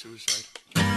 suicide.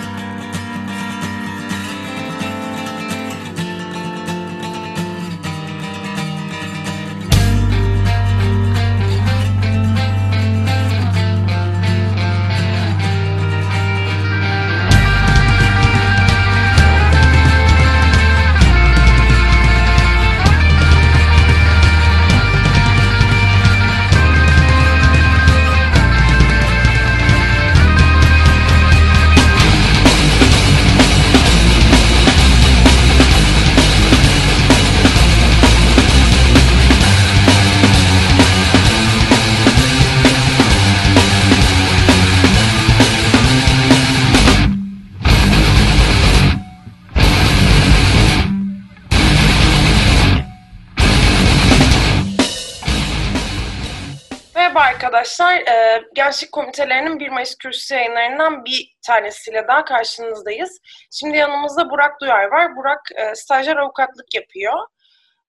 Gençlik Komitelerinin 1 Mayıs kürsüsü yayınlarından bir tanesiyle daha karşınızdayız. Şimdi yanımızda Burak Duyar var. Burak e, stajyer avukatlık yapıyor.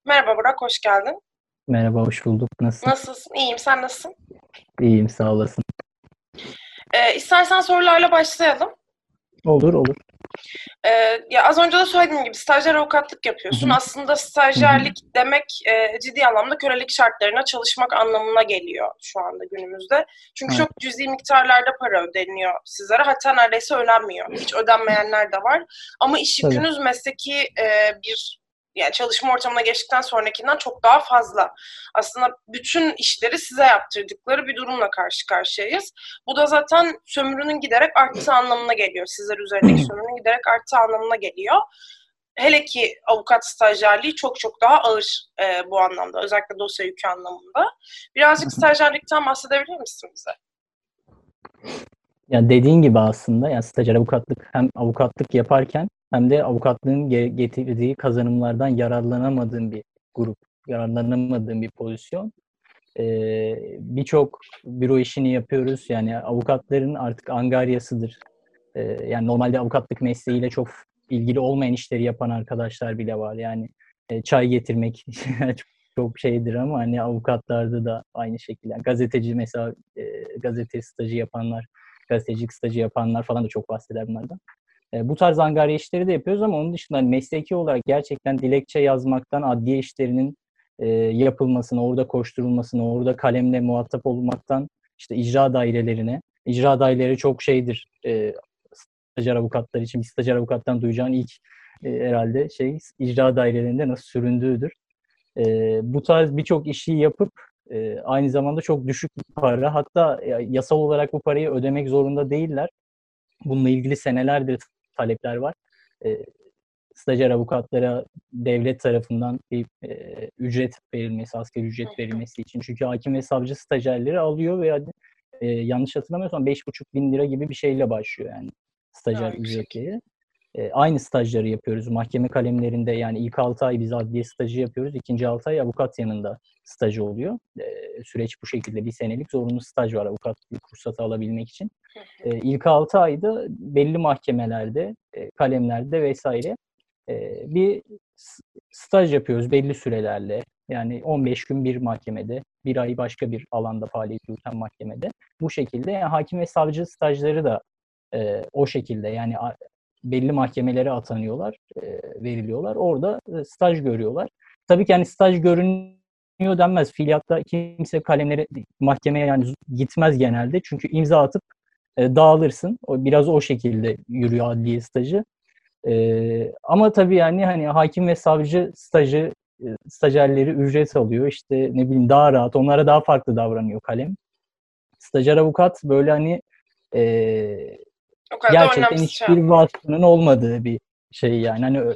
Merhaba Burak, hoş geldin. Merhaba, hoş bulduk. Nasılsın? Nasılsın? İyiyim, sen nasılsın? İyiyim, sağ olasın. Ee, istersen sorularla başlayalım. Olur, olur. Ee, ya az önce de söylediğim gibi stajyer avukatlık yapıyorsun. Hı hı. Aslında stajyerlik demek e, ciddi anlamda kölelik şartlarına çalışmak anlamına geliyor şu anda günümüzde. Çünkü Evet. çok cüzi miktarlarda para ödeniyor sizlere. Hatta neredeyse ödenmiyor. Hiç ödenmeyenler de var. Ama iş yükünüz mesleki e, bir yani çalışma ortamına geçtikten sonrakinden çok daha fazla. Aslında bütün işleri size yaptırdıkları bir durumla karşı karşıyayız. Bu da zaten sömürünün giderek arttığı anlamına geliyor. Sizler üzerindeki sömürünün giderek arttığı anlamına geliyor. Hele ki avukat stajyerliği çok çok daha ağır e, bu anlamda. Özellikle dosya yükü anlamında. Birazcık stajyerlikten bahsedebilir misin bize? Ya dediğin gibi aslında ya stajyer avukatlık hem avukatlık yaparken hem de avukatlığın ge- getirdiği kazanımlardan yararlanamadığın bir grup, yararlanamadığın bir pozisyon. Ee, birçok büro işini yapıyoruz. Yani avukatların artık angaryasıdır. Ee, yani normalde avukatlık mesleğiyle çok ilgili olmayan işleri yapan arkadaşlar bile var. Yani e, çay getirmek çok şeydir ama hani avukatlarda da aynı şekilde. Yani gazeteci mesela e, gazete stajı yapanlar, gazetecilik stajı yapanlar falan da çok bahseder bunlardan. E, bu tarz angarya işleri de yapıyoruz ama onun dışında hani mesleki olarak gerçekten dilekçe yazmaktan adliye işlerinin e, yapılmasına, orada koşturulmasına, orada kalemle muhatap olmaktan işte icra dairelerine. İcra daireleri çok şeydir. E, stajyer avukatlar için bir stajyer avukattan duyacağın ilk e, herhalde şey icra dairelerinde nasıl süründüğüdür. E, bu tarz birçok işi yapıp e, aynı zamanda çok düşük bir para hatta e, yasal olarak bu parayı ödemek zorunda değiller. Bununla ilgili senelerdir talepler var. E, stajyer avukatlara devlet tarafından bir e, ücret verilmesi, asgari ücret verilmesi için. Çünkü hakim ve savcı stajyerleri alıyor ve e, yanlış hatırlamıyorsam 5,5 bin lira gibi bir şeyle başlıyor yani stajyer ücretleri. E, aynı stajları yapıyoruz. Mahkeme kalemlerinde yani ilk 6 ay biz adliye stajı yapıyoruz. ikinci 6 ay avukat yanında stajı oluyor. E, süreç bu şekilde. Bir senelik zorunlu staj var avukatlık ruhsatı alabilmek için. E, ilk 6 ayda belli mahkemelerde, e, kalemlerde vesaire e, bir staj yapıyoruz belli sürelerle. Yani 15 gün bir mahkemede, bir ay başka bir alanda faaliyet yürüten mahkemede. Bu şekilde yani hakim ve savcı stajları da e, o şekilde yani belli mahkemelere atanıyorlar, e, veriliyorlar. Orada e, staj görüyorlar. Tabii ki yani staj görünüyor denmez. Fiiliyatta kimse kalemleri mahkemeye yani gitmez genelde. Çünkü imza atıp e, dağılırsın. O biraz o şekilde yürüyor adliye stajı. Ama tabii yani hani hakim ve savcı stajı stajyerleri ücret alıyor. İşte ne bileyim daha rahat, onlara daha farklı davranıyor kalem. Stajyer avukat böyle hani e, O kadar da gerçekten hiçbir şey. vasfının olmadığı bir şey yani. Hani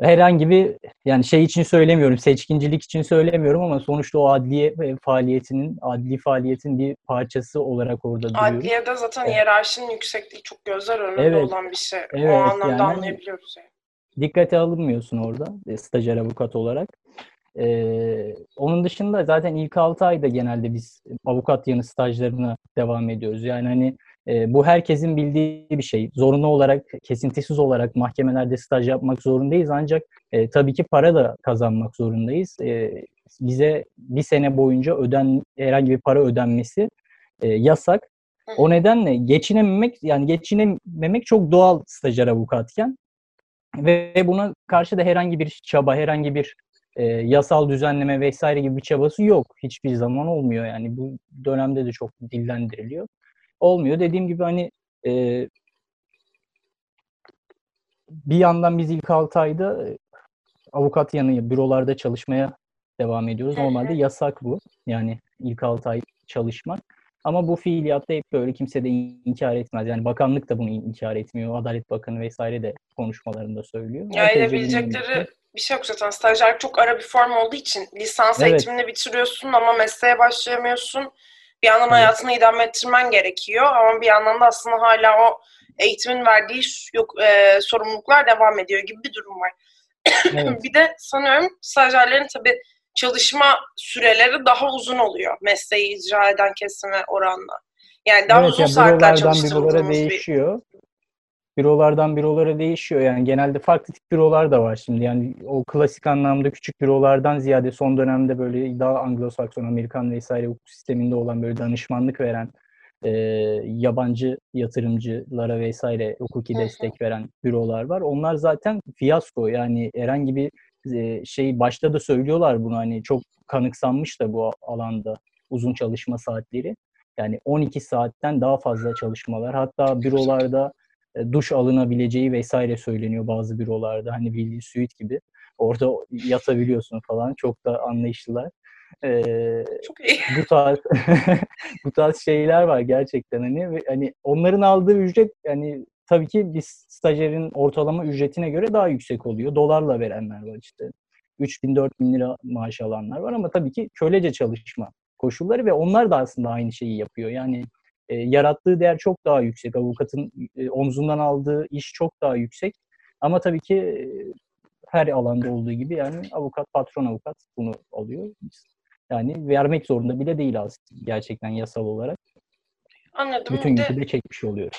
herhangi bir yani şey için söylemiyorum, seçkincilik için söylemiyorum ama sonuçta o adliye e, faaliyetinin, adli faaliyetin bir parçası olarak orada duruyoruz. Adliyede zaten Evet. hiyerarşinin yüksekliği çok gözler önünde Evet. olan bir şey. o Evet, anlamda yani- anlayabiliyoruz yani. dikkate alınmıyorsun orada e, stajyer avukat olarak. Ee, onun dışında zaten ilk 6 ayda genelde biz avukat yanı stajlarına devam ediyoruz. Yani hani e, bu herkesin bildiği bir şey. Zorunlu olarak, kesintisiz olarak mahkemelerde staj yapmak zorundayız. Ancak e, tabii ki para da kazanmak zorundayız. E, bize bir sene boyunca öden herhangi bir para ödenmesi e, yasak. O nedenle geçinememek yani geçinememek çok doğal stajyer avukatken ve buna karşı da herhangi bir çaba, herhangi bir e, yasal düzenleme vesaire gibi bir çabası yok. Hiçbir zaman olmuyor yani. Bu dönemde de çok dillendiriliyor. Olmuyor. Dediğim gibi hani e, bir yandan biz ilk 6 ayda e, avukat yanı bürolarda çalışmaya devam ediyoruz. Normalde yasak bu. Yani ilk 6 ay çalışmak. Ama bu fiiliyatta hep böyle kimse de inkar etmez. Yani bakanlık da bunu inkar etmiyor. Adalet Bakanı vesaire de konuşmalarında söylüyor. Ya edebilecekleri bir şey yok zaten. Stajyer çok ara bir form olduğu için lisans evet. eğitimini bitiriyorsun ama mesleğe başlayamıyorsun. Bir yandan evet. hayatını idame ettirmen gerekiyor ama bir yandan da aslında hala o eğitimin verdiği yok e, sorumluluklar devam ediyor gibi bir durum var. Evet. bir de sanıyorum stajyerlerin tabii çalışma süreleri daha uzun oluyor mesleği icra eden kesime oranla. Yani daha evet, uzun yani saatler çalıştırıldığımız bir... değişiyor. Bürolardan bürolara değişiyor. Yani genelde farklı tip bürolar da var şimdi. Yani o klasik anlamda küçük bürolardan ziyade son dönemde böyle daha Anglo-Sakson, Amerikan vesaire hukuk sisteminde olan böyle danışmanlık veren e, yabancı yatırımcılara vesaire hukuki destek veren bürolar var. Onlar zaten fiyasko yani herhangi bir şey başta da söylüyorlar bunu hani çok kanıksanmış da bu alanda uzun çalışma saatleri. Yani 12 saatten daha fazla çalışmalar. Hatta bürolarda duş alınabileceği vesaire söyleniyor bazı bürolarda. Hani bildiğin suite gibi. Orada yatabiliyorsun falan. Çok da anlayışlılar. Ee, Çok iyi. Bu tarz bu tarz şeyler var gerçekten hani hani onların aldığı ücret yani tabii ki bir stajyerin ortalama ücretine göre daha yüksek oluyor. Dolarla verenler var işte. 3 bin 4 bin lira maaş alanlar var ama tabii ki kölece çalışma koşulları ve onlar da aslında aynı şeyi yapıyor. Yani e, yarattığı değer çok daha yüksek. Avukatın e, omzundan aldığı iş çok daha yüksek. Ama tabii ki e, her alanda olduğu gibi yani avukat, patron avukat bunu alıyor. Yani vermek zorunda bile değil aslında gerçekten yasal olarak. Anladım. Bütün yükü de çekmiş oluyoruz.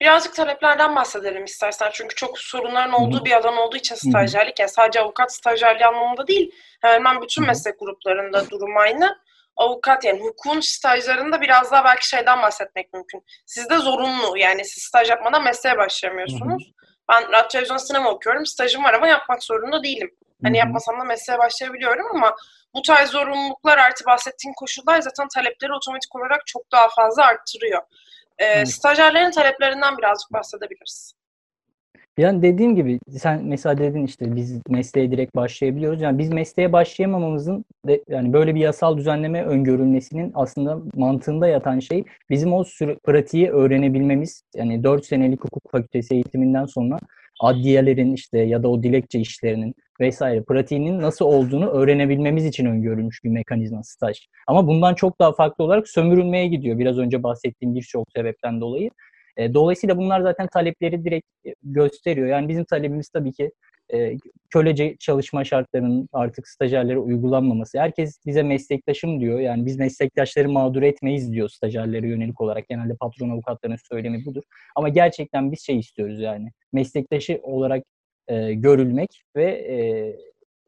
Birazcık taleplerden bahsedelim istersen. Çünkü çok sorunların olduğu bir alan olduğu için stajyerlik. Yani sadece avukat stajyerliği anlamında değil. Hemen hemen bütün meslek gruplarında durum aynı. Avukat yani hukukun stajlarında biraz daha belki şeyden bahsetmek mümkün. Sizde zorunlu yani siz staj yapmadan mesleğe başlayamıyorsunuz. Ben radyo televizyon sinema okuyorum. Stajım var ama yapmak zorunda değilim. Hani yapmasam da mesleğe başlayabiliyorum ama bu tarz zorunluluklar artı bahsettiğin koşullar zaten talepleri otomatik olarak çok daha fazla arttırıyor. E, stajyerlerin taleplerinden birazcık bahsedebiliriz. Yani dediğim gibi sen mesela dedin işte biz mesleğe direkt başlayabiliyoruz. Yani biz mesleğe başlayamamamızın de, yani böyle bir yasal düzenleme öngörülmesinin aslında mantığında yatan şey bizim o süre, pratiği öğrenebilmemiz. Yani 4 senelik hukuk fakültesi eğitiminden sonra adliyelerin işte ya da o dilekçe işlerinin vesaire pratiğinin nasıl olduğunu öğrenebilmemiz için öngörülmüş bir mekanizma staj. Ama bundan çok daha farklı olarak sömürülmeye gidiyor biraz önce bahsettiğim birçok sebepten dolayı. E, dolayısıyla bunlar zaten talepleri direkt e, gösteriyor. Yani bizim talebimiz tabii ki e, kölece çalışma şartlarının artık stajyerlere uygulanmaması. Herkes bize meslektaşım diyor. Yani biz meslektaşları mağdur etmeyiz diyor stajyerlere yönelik olarak. Genelde patron avukatların söylemi budur. Ama gerçekten biz şey istiyoruz yani. Meslektaşı olarak e, görülmek ve e,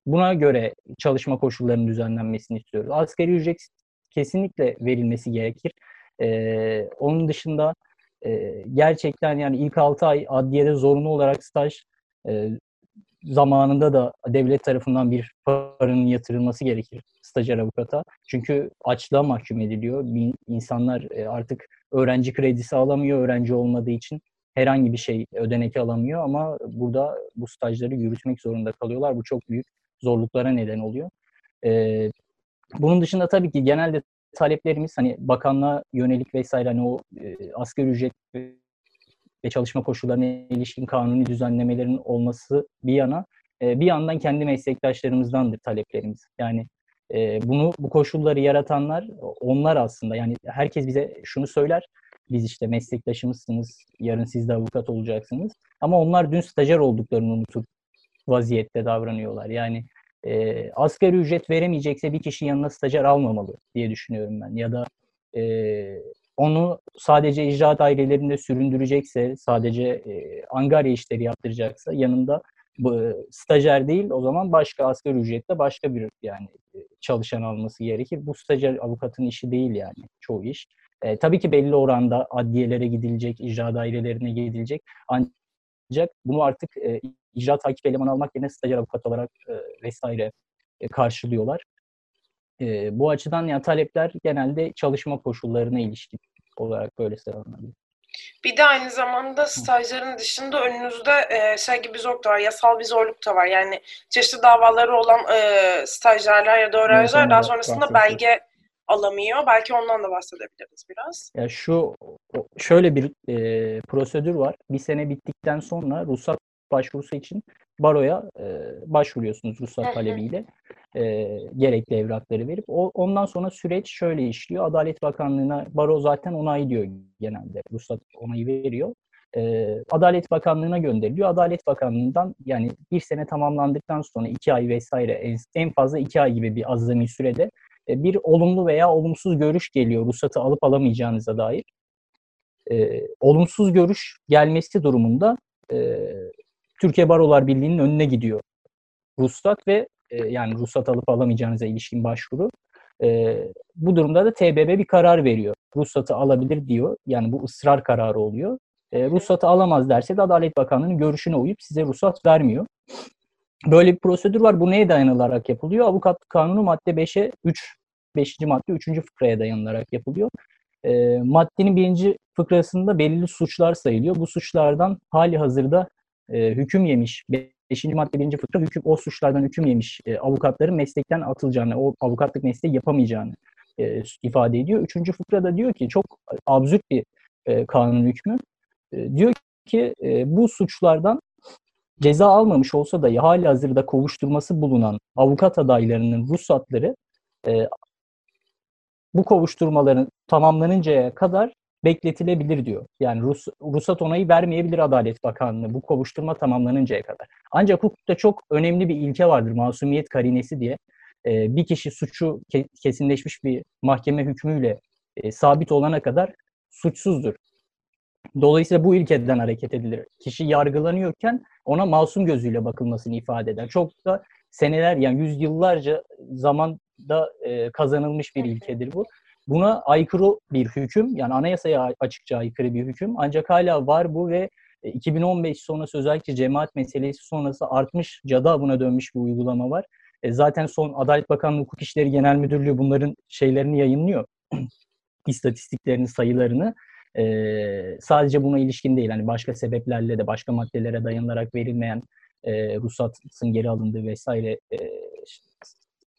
buna göre çalışma koşullarının düzenlenmesini istiyoruz. Asgari ücret kesinlikle verilmesi gerekir. E, onun dışında e, gerçekten yani ilk 6 ay adliyede zorunlu olarak staj e, zamanında da devlet tarafından bir paranın yatırılması gerekir stajyer avukata. Çünkü açlığa mahkum ediliyor. İnsanlar e, artık öğrenci kredisi alamıyor öğrenci olmadığı için herhangi bir şey ödenek alamıyor ama burada bu stajları yürütmek zorunda kalıyorlar. Bu çok büyük zorluklara neden oluyor. Ee, bunun dışında tabii ki genelde taleplerimiz hani bakanlığa yönelik vesaire hani o e, asgari ücret ve çalışma koşullarına ilişkin kanuni düzenlemelerin olması bir yana e, bir yandan kendi meslektaşlarımızdandır taleplerimiz. Yani e, bunu bu koşulları yaratanlar onlar aslında yani herkes bize şunu söyler biz işte meslektaşımızsınız, yarın siz de avukat olacaksınız. Ama onlar dün stajyer olduklarını unutup vaziyette davranıyorlar. Yani e, asgari ücret veremeyecekse bir kişi yanına stajyer almamalı diye düşünüyorum ben. Ya da e, onu sadece icra dairelerinde süründürecekse, sadece e, angarya işleri yaptıracaksa yanında bu, stajyer değil o zaman başka asgari ücretle başka bir yani çalışan alması gerekir. Bu stajyer avukatın işi değil yani çoğu iş. E, tabii ki belli oranda adliyelere gidilecek, icra dairelerine gidilecek. Ancak bunu artık e, icra takip elemanı almak yerine stajyer avukat olarak e, vesaire e, karşılıyorlar. E, bu açıdan yani talepler genelde çalışma koşullarına ilişkin olarak böyle sıralanabilir. Bir de aynı zamanda stajların dışında önünüzde e, şey gibi zorluk da var, yasal bir zorluk da var. Yani çeşitli davaları olan e, stajyerler ya da öğrenciler Evet, daha sonrasında belge alamıyor. Belki ondan da bahsedebiliriz biraz. Ya şu şöyle bir e, prosedür var. Bir sene bittikten sonra ruhsat başvurusu için baroya e, başvuruyorsunuz ruhsat talebiyle. E, gerekli evrakları verip o, ondan sonra süreç şöyle işliyor. Adalet Bakanlığı'na baro zaten onaylıyor genelde. Ruhsat onayı veriyor. E, Adalet Bakanlığı'na gönderiliyor. Adalet Bakanlığı'ndan yani bir sene tamamlandıktan sonra iki ay vesaire en, en fazla iki ay gibi bir azami sürede e, bir olumlu veya olumsuz görüş geliyor ruhsatı alıp alamayacağınıza dair. E, olumsuz görüş gelmesi durumunda e, Türkiye Barolar Birliği'nin önüne gidiyor ruhsat ve e, yani ruhsat alıp alamayacağınıza ilişkin başvuru. E, bu durumda da TBB bir karar veriyor. Ruhsatı alabilir diyor. Yani bu ısrar kararı oluyor. E, ruhsatı alamaz derse de Adalet Bakanlığı'nın görüşüne uyup size ruhsat vermiyor. Böyle bir prosedür var. Bu neye dayanılarak yapılıyor? Avukatlık Kanunu madde 5'e 3, 5. madde 3. fıkraya dayanılarak yapılıyor. E, maddenin birinci fıkrasında belirli suçlar sayılıyor. Bu suçlardan hali hazırda e, hüküm yemiş, 5. madde 1. fıkra hüküm, o suçlardan hüküm yemiş e, avukatların meslekten atılacağını, o avukatlık mesleği yapamayacağını e, ifade ediyor. Üçüncü fıkra da diyor ki çok absürt bir e, kanun hükmü. E, diyor ki e, bu suçlardan ceza almamış olsa da hali hazırda kovuşturması bulunan avukat adaylarının ruhsatları e, bu kovuşturmaların tamamlanıncaya kadar bekletilebilir diyor. Yani Rus, ruhsat onayı vermeyebilir Adalet Bakanlığı bu kovuşturma tamamlanıncaya kadar. Ancak hukukta çok önemli bir ilke vardır masumiyet karinesi diye. E, bir kişi suçu ke- kesinleşmiş bir mahkeme hükmüyle e, sabit olana kadar suçsuzdur. Dolayısıyla bu ilkeden hareket edilir. Kişi yargılanıyorken ona masum gözüyle bakılmasını ifade eder. Çok da seneler yani yüzyıllarca zamanda e, kazanılmış bir ilkedir bu. Buna aykırı bir hüküm yani anayasaya açıkça aykırı bir hüküm ancak hala var bu ve e, 2015 sonrası özellikle cemaat meselesi sonrası artmış cadı buna dönmüş bir uygulama var. E, zaten son Adalet Bakanlığı Hukuk İşleri Genel Müdürlüğü bunların şeylerini yayınlıyor. istatistiklerini, sayılarını. E, sadece buna ilişkin değil. Hani başka sebeplerle de başka maddelere dayanılarak verilmeyen e, ruhsatın geri alındığı vesaire e,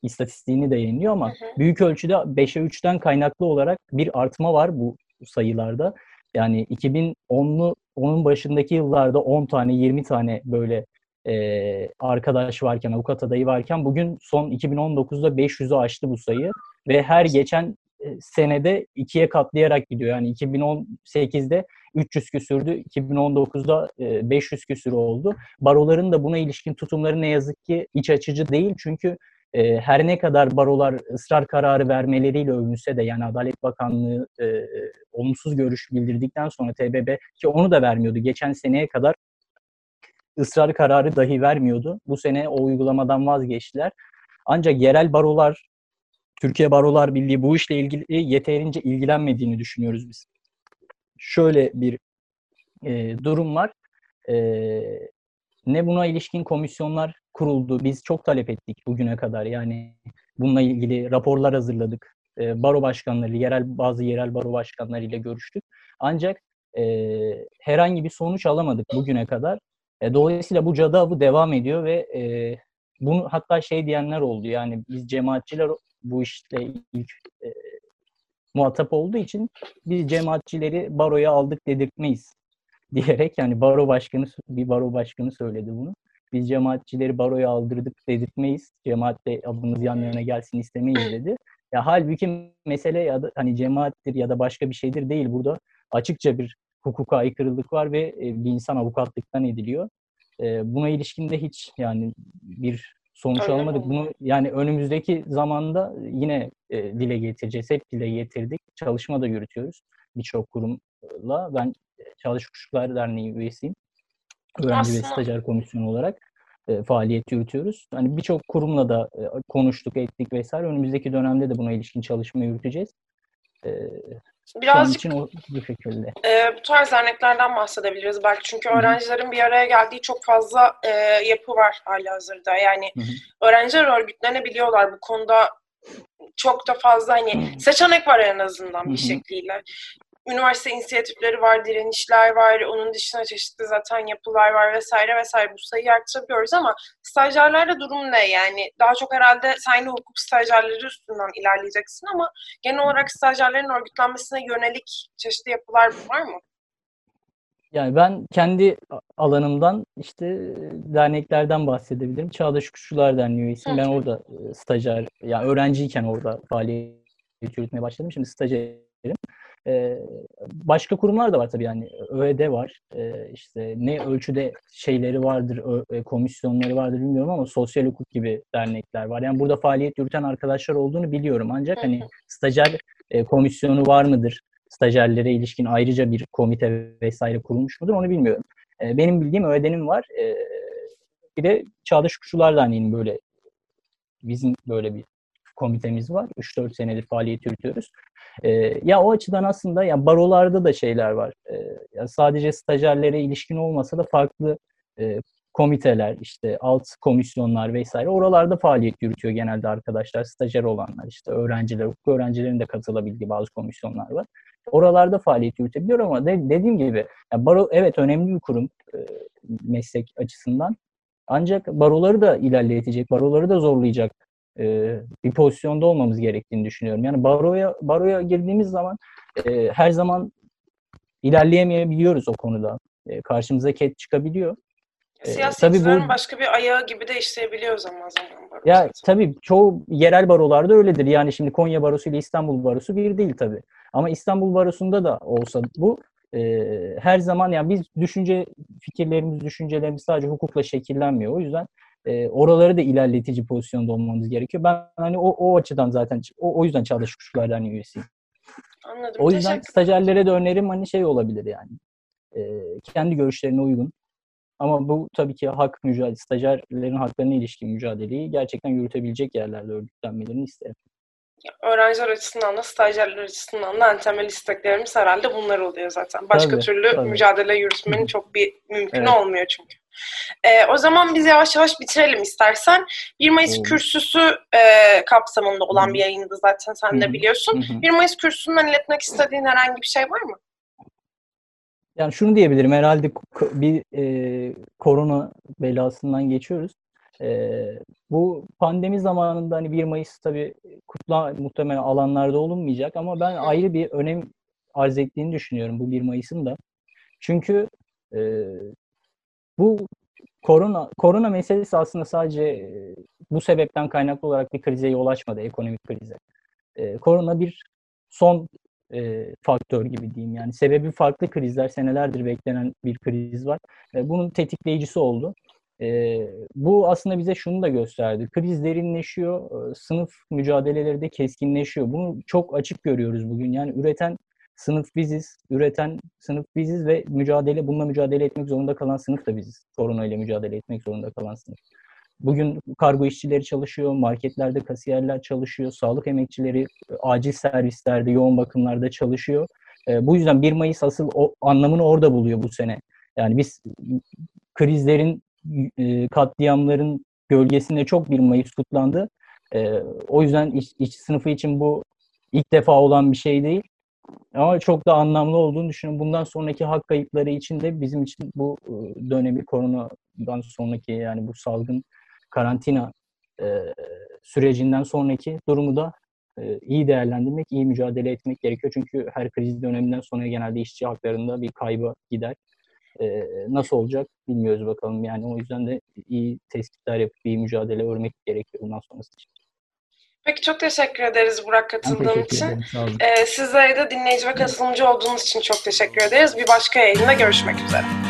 istatistiğini de yayınlıyor ama Hı hı. büyük ölçüde 5'e 3'ten kaynaklı olarak bir artma var bu sayılarda. Yani 2010'lu onun başındaki yıllarda 10 tane 20 tane böyle e, arkadaş varken, avukat adayı varken bugün son 2019'da 500'ü aştı bu sayı ve her geçen e, senede ikiye katlayarak gidiyor. Yani 2018'de 300 küsürdü, 2019'da e, 500 küsür oldu. Baroların da buna ilişkin tutumları ne yazık ki iç açıcı değil çünkü e, her ne kadar barolar ısrar kararı vermeleriyle övünse de yani Adalet Bakanlığı e, olumsuz görüş bildirdikten sonra TBB ki onu da vermiyordu. Geçen seneye kadar ısrar kararı dahi vermiyordu. Bu sene o uygulamadan vazgeçtiler. Ancak yerel barolar, Türkiye Barolar Birliği bu işle ilgili yeterince ilgilenmediğini düşünüyoruz biz. Şöyle bir e, durum var. E, ne buna ilişkin komisyonlar kuruldu. Biz çok talep ettik bugüne kadar. Yani bununla ilgili raporlar hazırladık. E, baro başkanları, yerel bazı yerel baro başkanlarıyla görüştük. Ancak e, herhangi bir sonuç alamadık bugüne kadar. E, dolayısıyla bu cadı avı devam ediyor ve e, bunu hatta şey diyenler oldu. Yani biz cemaatçiler bu işle ilk e, muhatap olduğu için biz cemaatçileri baroya aldık dedirtmeyiz diyerek yani baro başkanı bir baro başkanı söyledi bunu. Biz cemaatçileri baroya aldırdık dedirtmeyiz. Cemaatle adımız yan yana gelsin istemeyiz dedi. Ya halbuki mesele ya da hani cemaattir ya da başka bir şeydir değil. Burada açıkça bir hukuka aykırılık var ve e, bir insan avukatlıktan ediliyor. E, buna ilişkin de hiç yani bir sonuç Öyle alamadık. Bunu yani önümüzdeki zamanda yine e, dile getireceğiz. Hep dile getirdik. Çalışma da yürütüyoruz birçok kurumla. Ben Çalış Kuşlar Derneği üyesiyim. Öğrenci Aslında- ve stajyer komisyonu olarak e, faaliyet yürütüyoruz. Hani birçok kurumla da e, konuştuk, ettik vesaire. Önümüzdeki dönemde de buna ilişkin çalışma yürüteceğiz. E, Birazcık için o bu şekilde. E, bu tarz derneklerden bahsedebiliriz belki. Çünkü Hı-hı. öğrencilerin bir araya geldiği çok fazla e, yapı var hali hazırda. Yani Hı-hı. öğrenciler örgütlenebiliyorlar bu konuda çok da fazla hani seçenek var en azından bir şekliyle üniversite inisiyatifleri var, direnişler var, onun dışında çeşitli zaten yapılar var vesaire vesaire. Bu sayıyı arttırabiliyoruz ama stajyerlerde durum ne? Yani daha çok herhalde sen de hukuk stajyerleri üstünden ilerleyeceksin ama genel olarak stajyerlerin örgütlenmesine yönelik çeşitli yapılar var mı? Yani ben kendi alanımdan işte derneklerden bahsedebilirim. Çağdaş Hukukçular Derneği üyesiyim. Ben orada stajyer, yani öğrenciyken orada faaliyet yürütmeye başladım. Şimdi stajyerim. Ee, başka kurumlar da var tabii yani. ÖED var ee, işte ne ölçüde şeyleri vardır ö, komisyonları vardır bilmiyorum ama sosyal hukuk gibi dernekler var. Yani burada faaliyet yürüten arkadaşlar olduğunu biliyorum. Ancak hani stajyer e, komisyonu var mıdır? Stajyerlere ilişkin ayrıca bir komite vesaire kurulmuş mudur onu bilmiyorum. E, benim bildiğim ÖED'nin var. E, bir de Çağdaş Hukukçular Derneği'nin böyle bizim böyle bir komitemiz var. 3-4 senedir faaliyet yürütüyoruz. E, ya o açıdan aslında ya barolarda da şeyler var. E, ya sadece stajyerlere ilişkin olmasa da farklı e, komiteler, işte alt komisyonlar vesaire oralarda faaliyet yürütüyor genelde arkadaşlar, stajyer olanlar, işte öğrenciler, hukuk öğrencilerin de katılabildiği bazı komisyonlar var. Oralarda faaliyet yürütebiliyor ama de, dediğim gibi ya baro evet önemli bir kurum e, meslek açısından. Ancak baroları da ilerletecek, baroları da zorlayacak e, bir pozisyonda olmamız gerektiğini düşünüyorum. Yani baroya baroya girdiğimiz zaman e, her zaman ilerleyemeyebiliyoruz o konuda. E, karşımıza ket çıkabiliyor. Siyasetçilerin bu, başka bir ayağı gibi de işleyebiliyor zaman zaman. Baro ya tabii çoğu yerel barolarda öyledir. Yani şimdi Konya Barosu ile İstanbul Barosu bir değil tabii. Ama İstanbul Barosu'nda da olsa bu e, her zaman yani biz düşünce fikirlerimiz, düşüncelerimiz sadece hukukla şekillenmiyor. O yüzden e, oraları da ilerletici pozisyonda olmamız gerekiyor. Ben hani o, o açıdan zaten o, o yüzden Çağdaş Hukukçular üyesiyim. Anladım. O yüzden stajyerlere de önerim hani şey olabilir yani. E, kendi görüşlerine uygun. Ama bu tabii ki hak mücadele, stajyerlerin haklarına ilişkin mücadeleyi gerçekten yürütebilecek yerlerde örgütlenmelerini isterim öğrenciler açısından da stajyerler açısından da en temel isteklerimiz herhalde bunlar oluyor zaten. Başka tabii, türlü tabii. mücadele yürütmenin çok bir mümkün evet. olmuyor çünkü. Ee, o zaman biz yavaş yavaş bitirelim istersen. 1 Mayıs Olur. kürsüsü e, kapsamında olan Hı. bir yayındı zaten sen de biliyorsun. Hı. 1 Mayıs kürsüsünden iletmek istediğin herhangi bir şey var mı? Yani şunu diyebilirim herhalde bir e, korona belasından geçiyoruz. E, bu pandemi zamanında hani 1 Mayıs tabii kutla muhtemelen alanlarda olunmayacak ama ben ayrı bir önem arz ettiğini düşünüyorum bu 1 Mayıs'ın da. Çünkü e, bu korona korona meselesi aslında sadece e, bu sebepten kaynaklı olarak bir krize yol açmadı, ekonomik krize. E, korona bir son e, faktör gibi diyeyim. Yani sebebi farklı krizler, senelerdir beklenen bir kriz var. E, bunun tetikleyicisi oldu. E, bu aslında bize şunu da gösterdi. Kriz derinleşiyor, e, sınıf mücadeleleri de keskinleşiyor. Bunu çok açık görüyoruz bugün. Yani üreten sınıf biziz, üreten sınıf biziz ve mücadele bununla mücadele etmek zorunda kalan sınıf da biziz. Korona ile mücadele etmek zorunda kalan sınıf. Bugün kargo işçileri çalışıyor, marketlerde kasiyerler çalışıyor, sağlık emekçileri e, acil servislerde, yoğun bakımlarda çalışıyor. E, bu yüzden 1 Mayıs asıl o anlamını orada buluyor bu sene. Yani biz krizlerin e, katliamların gölgesinde çok bir Mayıs kutlandı. E, o yüzden iş, iş sınıfı için bu ilk defa olan bir şey değil. Ama çok da anlamlı olduğunu düşünüyorum. Bundan sonraki hak kayıpları için de bizim için bu e, dönemi koronadan sonraki yani bu salgın karantina e, sürecinden sonraki durumu da e, iyi değerlendirmek, iyi mücadele etmek gerekiyor. Çünkü her kriz döneminden sonra genelde işçi haklarında bir kaybı gider. E, nasıl olacak bilmiyoruz bakalım. Yani o yüzden de iyi tespitler yapıp iyi mücadele örmek gerekiyor bundan sonrası için. Peki çok teşekkür ederiz Burak katıldığın için. Ederim, ee, sizlere de dinleyici ve katılımcı olduğunuz için çok teşekkür ederiz. Bir başka yayında görüşmek üzere.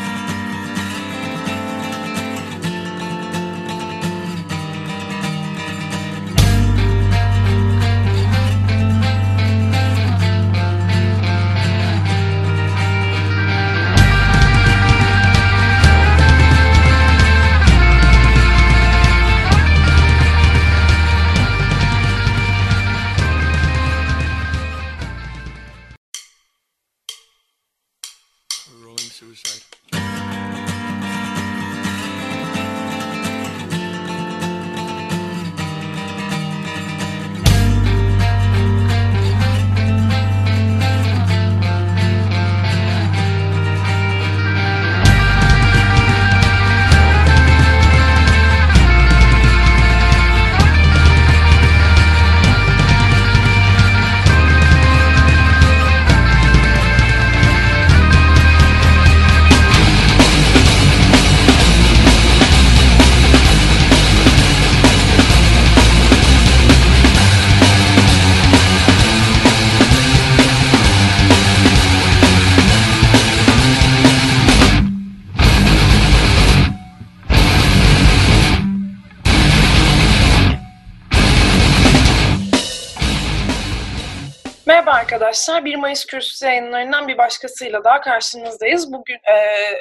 Arkadaşlar, 1 Mayıs kürsüsü yayınlarından bir başkasıyla daha karşınızdayız. Bugün e,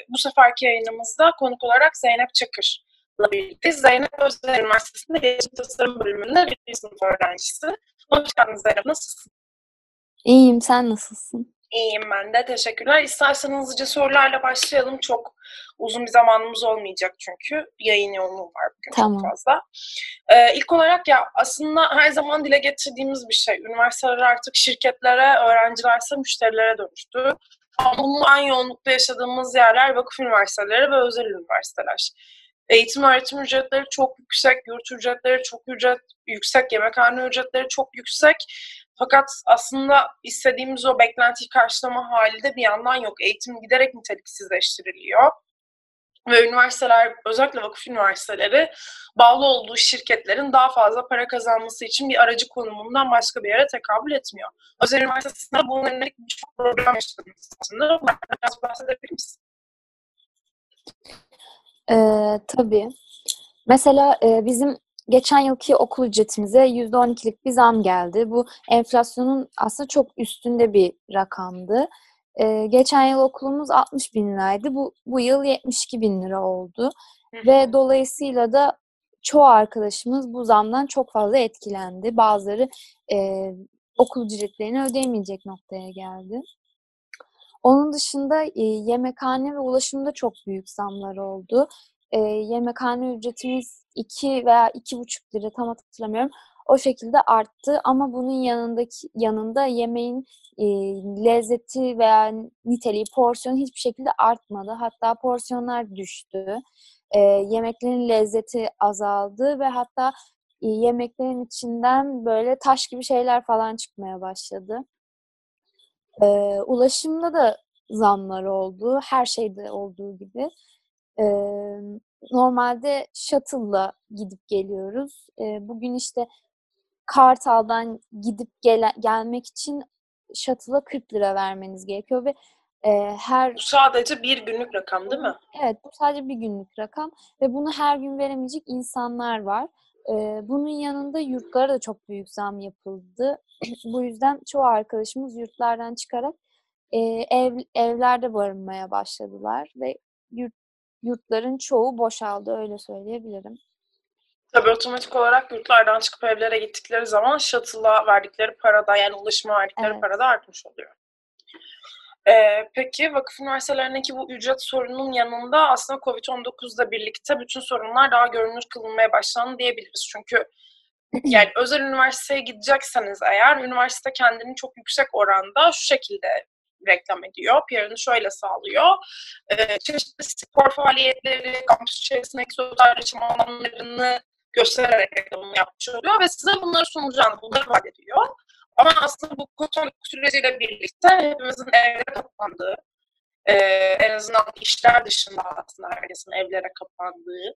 bu seferki yayınımızda konuk olarak Zeynep Çakır'la birlikteyiz. Zeynep Özdemir Üniversitesi'nde Gelişim Tasarım bölümünde bir sınıf öğrencisi. Hoş geldin Zeynep, nasılsın? İyiyim, sen nasılsın? İyiyim ben de, teşekkürler. İstersen hızlıca sorularla başlayalım. Çok uzun bir zamanımız olmayacak çünkü. Yayın yoğunluğu var bugün Tamam. çok fazla. Ee, ilk olarak ya aslında her zaman dile getirdiğimiz bir şey. Üniversiteler artık şirketlere, öğrencilerse müşterilere dönüştü. Ama bunu en yoğunlukta yaşadığımız yerler vakıf üniversiteleri ve özel üniversiteler. Eğitim öğretim ücretleri çok yüksek, yurt ücretleri çok ücret, yüksek, yemekhane ücretleri çok yüksek. Fakat aslında istediğimiz o beklentiyi karşılama hali de bir yandan yok. Eğitim giderek niteliksizleştiriliyor. Ve üniversiteler, özellikle vakıf üniversiteleri bağlı olduğu şirketlerin daha fazla para kazanması için bir aracı konumundan başka bir yere tekabül etmiyor. Özel üniversitesinde bununla ilgili birçok problem yaşadınız aslında. Biraz bahsedebilir misin? Ee, tabii. Mesela e, bizim geçen yılki okul ücretimize %12'lik bir zam geldi. Bu enflasyonun aslında çok üstünde bir rakamdı. Ee, geçen yıl okulumuz 60 bin liraydı. Bu, bu yıl 72 bin lira oldu. Ve dolayısıyla da çoğu arkadaşımız bu zamdan çok fazla etkilendi. Bazıları e, okul ücretlerini ödeyemeyecek noktaya geldi. Onun dışında e, yemekhane ve ulaşımda çok büyük zamlar oldu. E, yemekhane ücretimiz 2 veya 2,5 lira tam hatırlamıyorum. O şekilde arttı ama bunun yanındaki yanında yemeğin e, lezzeti veya niteliği, porsiyonu hiçbir şekilde artmadı. Hatta porsiyonlar düştü. E, yemeklerin lezzeti azaldı ve hatta e, yemeklerin içinden böyle taş gibi şeyler falan çıkmaya başladı. E, ulaşımda da zamlar oldu. Her şeyde olduğu gibi. E, normalde shuttle'la gidip geliyoruz. E, bugün işte Kartal'dan gidip gele, gelmek için shuttle'a 40 lira vermeniz gerekiyor ve e, her Bu sadece bir günlük rakam değil mi? Evet, bu sadece bir günlük rakam ve bunu her gün veremeyecek insanlar var. Ee, bunun yanında yurtlara da çok büyük zam yapıldı. bu yüzden çoğu arkadaşımız yurtlardan çıkarak e, ev evlerde barınmaya başladılar ve yurt, yurtların çoğu boşaldı öyle söyleyebilirim. Tabii otomatik olarak yurtlardan çıkıp evlere gittikleri zaman shuttle'a verdikleri para da yani ulaşıma verdikleri Evet. para da artmış oluyor. Ee, peki vakıf üniversitelerindeki bu ücret sorununun yanında aslında Covid-19'la birlikte bütün sorunlar daha görünür kılınmaya başlandı diyebiliriz. Çünkü yani özel üniversiteye gidecekseniz eğer üniversite kendini çok yüksek oranda şu şekilde reklam ediyor. PR'ını şöyle sağlıyor. Ee, çeşitli spor faaliyetleri, kampüs içerisindeki sosyal iletişim alanlarını göstererek reklamını yapmış oluyor ve size bunları sunacağını, bunları vaat ediyor. Ama aslında bu COVID süreciyle birlikte hepimizin evlere kapandığı, e, en azından işler dışında aslında herkesin evlere kapandığı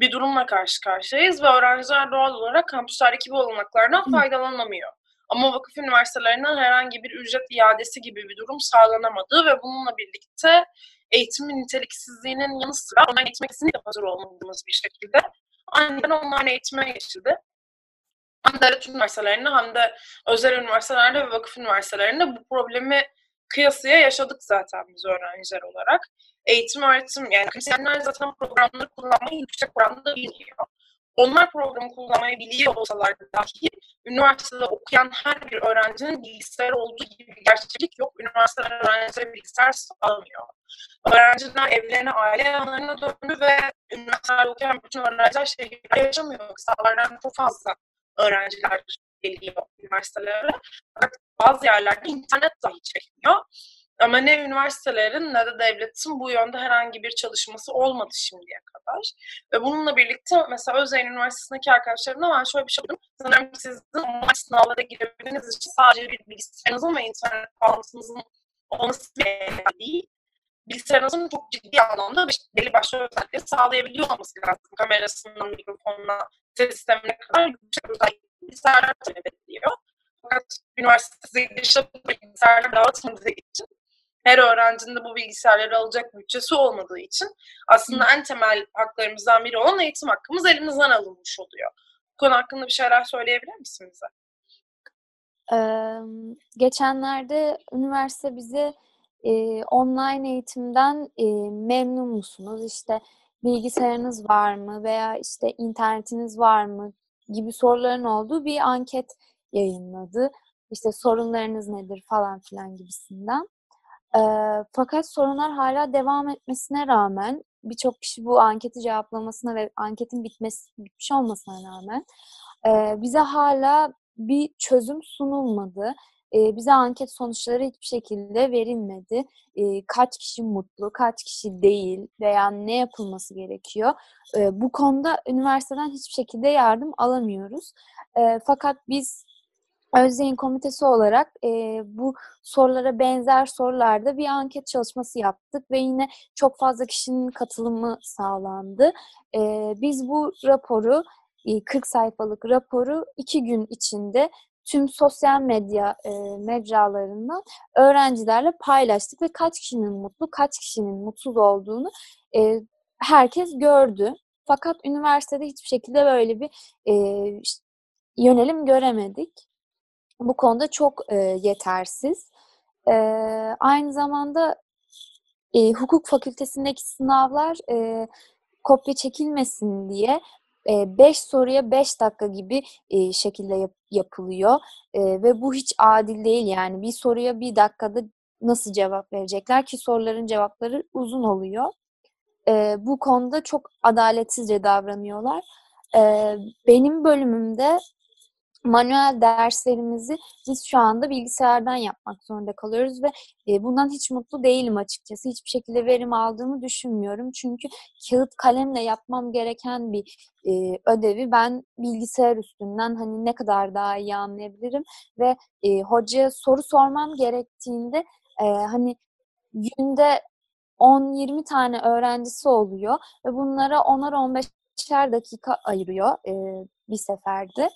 bir durumla karşı karşıyayız ve öğrenciler doğal olarak kampüslerdeki bu olanaklardan faydalanamıyor. Ama vakıf üniversitelerinden herhangi bir ücret iadesi gibi bir durum sağlanamadı ve bununla birlikte eğitimin niteliksizliğinin yanı sıra online eğitime kesinlikle hazır olmadığımız bir şekilde aniden online eğitime geçildi. Hem devlet üniversitelerinde hem de özel üniversitelerde ve vakıf üniversitelerinde bu problemi kıyasıya yaşadık zaten biz öğrenciler olarak. Eğitim öğretim yani akademisyenler zaten programları kullanmayı yüksek oranda biliyor. Onlar programı kullanmayı biliyor olsalar dahi üniversitede okuyan her bir öğrencinin bilgisayarı olduğu gibi bir gerçeklik yok. Üniversiteler öğrencilere bilgisayar sağlamıyor. Öğrenciler evlerine, aile yanlarına döndü ve üniversitelerde okuyan bütün öğrenciler şehirde yaşamıyor. Kısalardan çok fazla öğrenciler geliyor üniversitelere. Bazı yerlerde internet dahi çekmiyor. Ama ne üniversitelerin ne de devletin bu yönde herhangi bir çalışması olmadı şimdiye kadar. Ve bununla birlikte mesela Özyeğin Üniversitesi'ndeki arkadaşlarımla ben şöyle bir şey buldum. Sanırım sizin online sınavlara girebildiğiniz için sadece bir bilgisayarınızın ve internet bağlantınızın olması değil bilgisayarınızın çok ciddi anlamda belli başlı özellikleri sağlayabiliyor olması lazım. Kamerasından, mikrofonuna, ses sistemine kadar yüksek özellikli bilgisayarlar talep ediliyor. Fakat üniversite girişte bilgisayarlar dağıtmadığı için her öğrencinin de bu bilgisayarları alacak bütçesi olmadığı için aslında en temel haklarımızdan biri olan eğitim hakkımız elimizden alınmış oluyor. Bu konu hakkında bir şeyler söyleyebilir misin bize? Ee, geçenlerde üniversite bize e, online eğitimden e, memnun musunuz? İşte bilgisayarınız var mı veya işte internetiniz var mı gibi soruların olduğu bir anket yayınladı. İşte sorunlarınız nedir falan filan gibisinden. E, fakat sorunlar hala devam etmesine rağmen birçok kişi bu anketi cevaplamasına ve anketin bitmesi bitmiş olmasına rağmen e, bize hala bir çözüm sunulmadı. E, bize anket sonuçları hiçbir şekilde verilmedi. E, kaç kişi mutlu, kaç kişi değil veya ne yapılması gerekiyor. E, bu konuda üniversiteden hiçbir şekilde yardım alamıyoruz. E, fakat biz Özdeğin Komitesi olarak e, bu sorulara benzer sorularda bir anket çalışması yaptık ve yine çok fazla kişinin katılımı sağlandı. E, biz bu raporu, 40 sayfalık raporu iki gün içinde tüm sosyal medya e, mecralarından öğrencilerle paylaştık ve kaç kişinin mutlu, kaç kişinin mutsuz olduğunu e, herkes gördü. Fakat üniversitede hiçbir şekilde böyle bir e, yönelim göremedik. Bu konuda çok e, yetersiz. E, aynı zamanda e, hukuk fakültesindeki sınavlar e, kopya çekilmesin diye 5 soruya 5 dakika gibi şekilde yap- yapılıyor ve bu hiç adil değil yani bir soruya bir dakikada nasıl cevap verecekler ki soruların cevapları uzun oluyor. bu konuda çok adaletsizce davranıyorlar. benim bölümümde manuel derslerimizi biz şu anda bilgisayardan yapmak zorunda kalıyoruz ve e, bundan hiç mutlu değilim açıkçası. Hiçbir şekilde verim aldığımı düşünmüyorum. Çünkü kağıt kalemle yapmam gereken bir e, ödevi ben bilgisayar üstünden hani ne kadar daha iyi anlayabilirim ve e, hocaya soru sormam gerektiğinde hani günde 10-20 tane öğrencisi oluyor ve bunlara 10'ar 15'er dakika ayırıyor bir seferde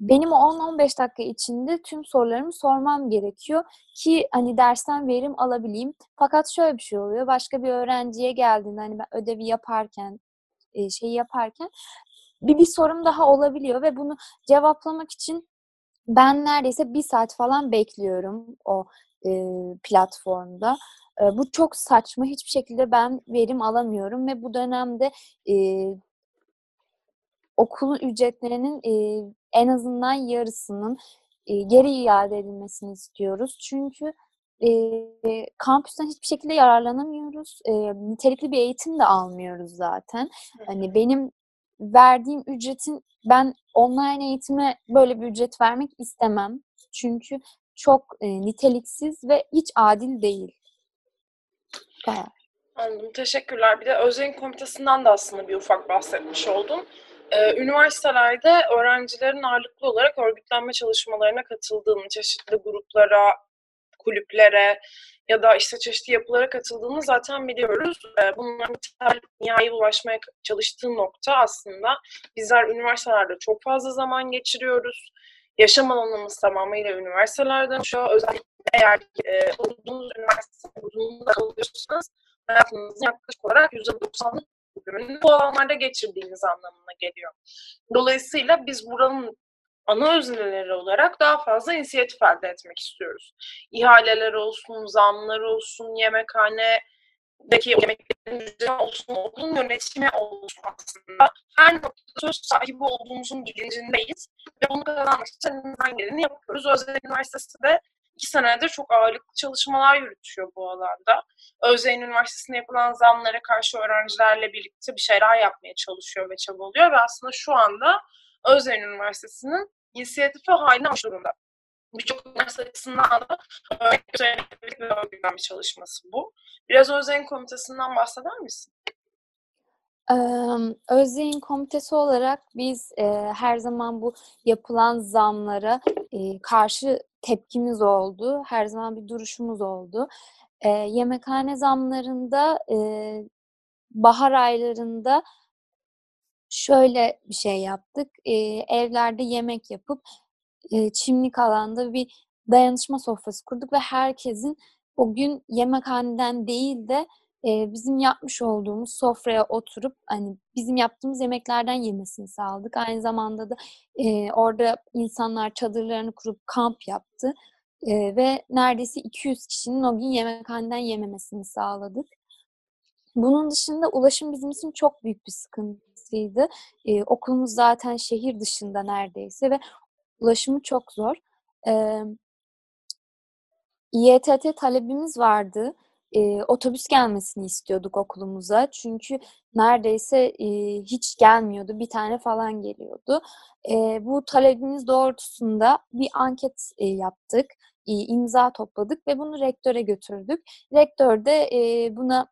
benim o 10-15 dakika içinde tüm sorularımı sormam gerekiyor ki hani dersten verim alabileyim. Fakat şöyle bir şey oluyor. Başka bir öğrenciye geldiğinde hani ben ödevi yaparken e, şeyi yaparken bir, bir sorum daha olabiliyor ve bunu cevaplamak için ben neredeyse bir saat falan bekliyorum o e, platformda. E, bu çok saçma. Hiçbir şekilde ben verim alamıyorum ve bu dönemde e, okul ücretlerinin e, en azından yarısının e, geri iade edilmesini istiyoruz. Çünkü e, kampüsten hiçbir şekilde yararlanamıyoruz. E, nitelikli bir eğitim de almıyoruz zaten. Hani benim verdiğim ücretin ben online eğitime böyle bir ücret vermek istemem. Çünkü çok e, niteliksiz ve hiç adil değil. Bayağı. Anladım. Teşekkürler. Bir de Özel'in komitesinden de aslında bir ufak bahsetmiş oldum. Ee, üniversitelerde öğrencilerin ağırlıklı olarak örgütlenme çalışmalarına katıldığını, çeşitli gruplara, kulüplere ya da işte çeşitli yapılara katıldığını zaten biliyoruz. Ee, bunların nihai ulaşmaya çalıştığı nokta aslında bizler üniversitelerde çok fazla zaman geçiriyoruz. Yaşam alanımız tamamıyla üniversitelerden şu özellikle eğer e, olduğunuz üniversite uzunluğunda kalıyorsanız hayatınızın yaklaşık olarak %90'lık bölümünü bu alanlarda geçirdiğiniz anlamına geliyor. Dolayısıyla biz buranın ana özneleri olarak daha fazla inisiyatif elde etmek istiyoruz. İhaleler olsun, zamlar olsun, yemekhane deki yemeklerin olsun, okulun yönetimi olsun aslında. Her noktada söz sahibi olduğumuzun bilincindeyiz ve bunu kazanmak için elimizden geleni yapıyoruz. Özel Üniversitesi de iki senedir çok ağırlıklı çalışmalar yürütüyor bu alanda. Özyeğin Üniversitesi'nde yapılan zamlara karşı öğrencilerle birlikte bir şeyler yapmaya çalışıyor ve çabalıyor ve aslında şu anda Özyeğin Üniversitesi'nin inisiyatifi haline almış durumda. Birçok üniversite açısından da örnek bir örgütlenme çalışması bu. Biraz Özyeğin Komitesi'nden bahseder misin? Özyeğin Komitesi olarak biz e, her zaman bu yapılan zamlara e, karşı tepkimiz oldu. Her zaman bir duruşumuz oldu. E, yemekhane zamlarında e, bahar aylarında şöyle bir şey yaptık. E, evlerde yemek yapıp e, çimlik alanda bir dayanışma sofrası kurduk ve herkesin o gün yemekhaneden değil de e, bizim yapmış olduğumuz sofraya oturup hani bizim yaptığımız yemeklerden yemesini sağladık. Aynı zamanda da e, orada insanlar çadırlarını kurup kamp yaptı e, ve neredeyse 200 kişinin o gün yemekhaneden yememesini sağladık. Bunun dışında ulaşım bizim için çok büyük bir sıkıntıydı. Ee, okulumuz zaten şehir dışında neredeyse ve ulaşımı çok zor. Ee, İETT talebimiz vardı e, otobüs gelmesini istiyorduk okulumuza. Çünkü neredeyse e, hiç gelmiyordu. Bir tane falan geliyordu. E, bu talebimiz doğrultusunda bir anket e, yaptık. E, imza topladık ve bunu rektöre götürdük. Rektör de e, buna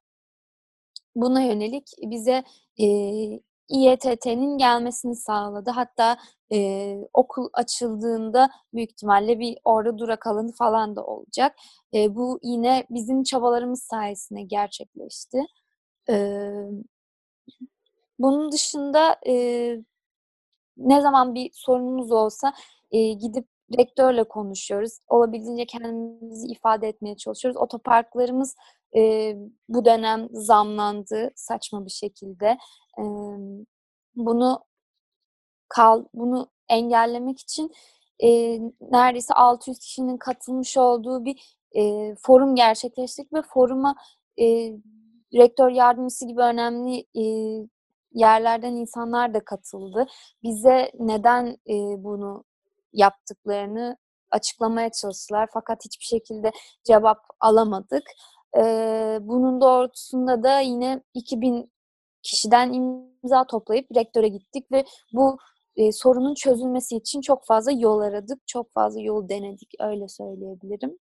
buna yönelik bize e, İETT'nin gelmesini sağladı. Hatta e, okul açıldığında büyük ihtimalle bir orada durak alanı falan da olacak. E, bu yine bizim çabalarımız sayesinde gerçekleşti. E, bunun dışında e, ne zaman bir sorunumuz olsa e, gidip rektörle konuşuyoruz. Olabildiğince kendimizi ifade etmeye çalışıyoruz. Otoparklarımız e, bu dönem zamlandı saçma bir şekilde. E, bunu kal bunu engellemek için e, neredeyse 600 kişinin katılmış olduğu bir e, forum gerçekleştirdik ve foruma e, rektör yardımcısı gibi önemli e, yerlerden insanlar da katıldı. Bize neden e, bunu yaptıklarını açıklamaya çalıştılar fakat hiçbir şekilde cevap alamadık. E, bunun doğrultusunda da yine 2000 kişiden imza toplayıp rektöre gittik ve bu e, sorunun çözülmesi için çok fazla yol aradık, çok fazla yol denedik öyle söyleyebilirim.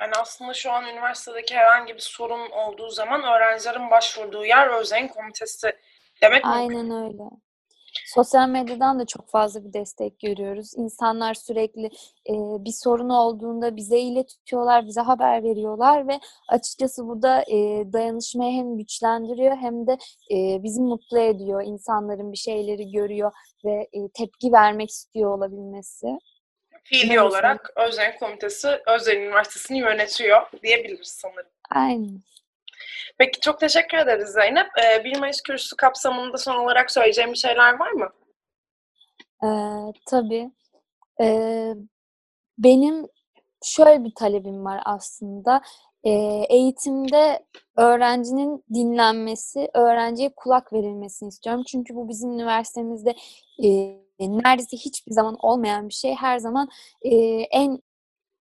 Yani aslında şu an üniversitedeki herhangi bir sorun olduğu zaman öğrencilerin başvurduğu yer Özen Komitesi demek mi? Aynen öyle. Sosyal medyadan da çok fazla bir destek görüyoruz. İnsanlar sürekli e, bir sorun olduğunda bize iletiyorlar, bize haber veriyorlar ve açıkçası bu da e, dayanışmayı hem güçlendiriyor hem de e, bizi mutlu ediyor. İnsanların bir şeyleri görüyor ve e, tepki vermek istiyor olabilmesi. Fiili olarak Özden Komitesi Özden Üniversitesi'ni yönetiyor diyebiliriz sanırım. Aynen. Peki çok teşekkür ederiz Zeynep. Ee, 1 Mayıs kürsüsü kapsamında son olarak söyleyeceğim bir şeyler var mı? Ee, tabii. Ee, benim şöyle bir talebim var aslında. Ee, eğitimde öğrencinin dinlenmesi, öğrenciye kulak verilmesini istiyorum. Çünkü bu bizim üniversitemizde e, neredeyse hiçbir zaman olmayan bir şey. Her zaman e, en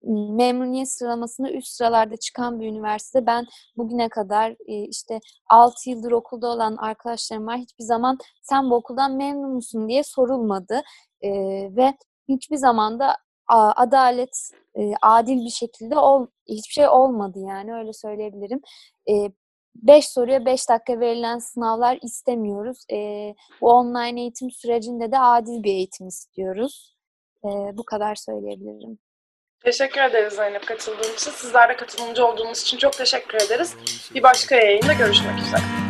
memnuniyet sıralamasında üst sıralarda çıkan bir üniversite. Ben bugüne kadar işte 6 yıldır okulda olan arkadaşlarım var. Hiçbir zaman sen bu okuldan memnun musun diye sorulmadı. Ve hiçbir zaman da adalet adil bir şekilde hiçbir şey olmadı yani öyle söyleyebilirim. 5 soruya 5 dakika verilen sınavlar istemiyoruz. bu online eğitim sürecinde de adil bir eğitim istiyoruz. bu kadar söyleyebilirim. Teşekkür ederiz Zeynep katıldığın için. Sizler de katılımcı olduğunuz için çok teşekkür ederiz. Bir başka yayında görüşmek üzere.